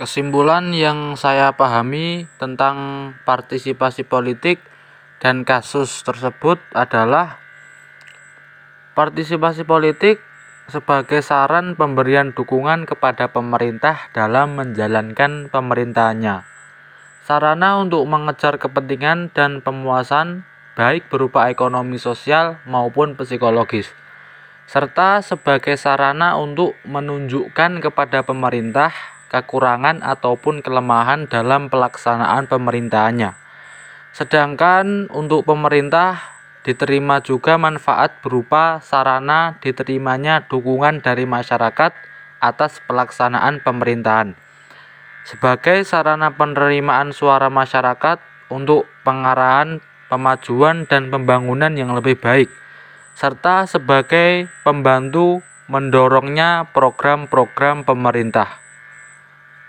Kesimpulan yang saya pahami tentang partisipasi politik dan kasus tersebut adalah partisipasi politik sebagai saran pemberian dukungan kepada pemerintah dalam menjalankan pemerintahannya. Sarana untuk mengejar kepentingan dan pemuasan baik berupa ekonomi sosial maupun psikologis serta sebagai sarana untuk menunjukkan kepada pemerintah kekurangan ataupun kelemahan dalam pelaksanaan pemerintahannya. Sedangkan untuk pemerintah diterima juga manfaat berupa sarana diterimanya dukungan dari masyarakat atas pelaksanaan pemerintahan. Sebagai sarana penerimaan suara masyarakat untuk pengarahan pemajuan dan pembangunan yang lebih baik serta sebagai pembantu mendorongnya program-program pemerintah.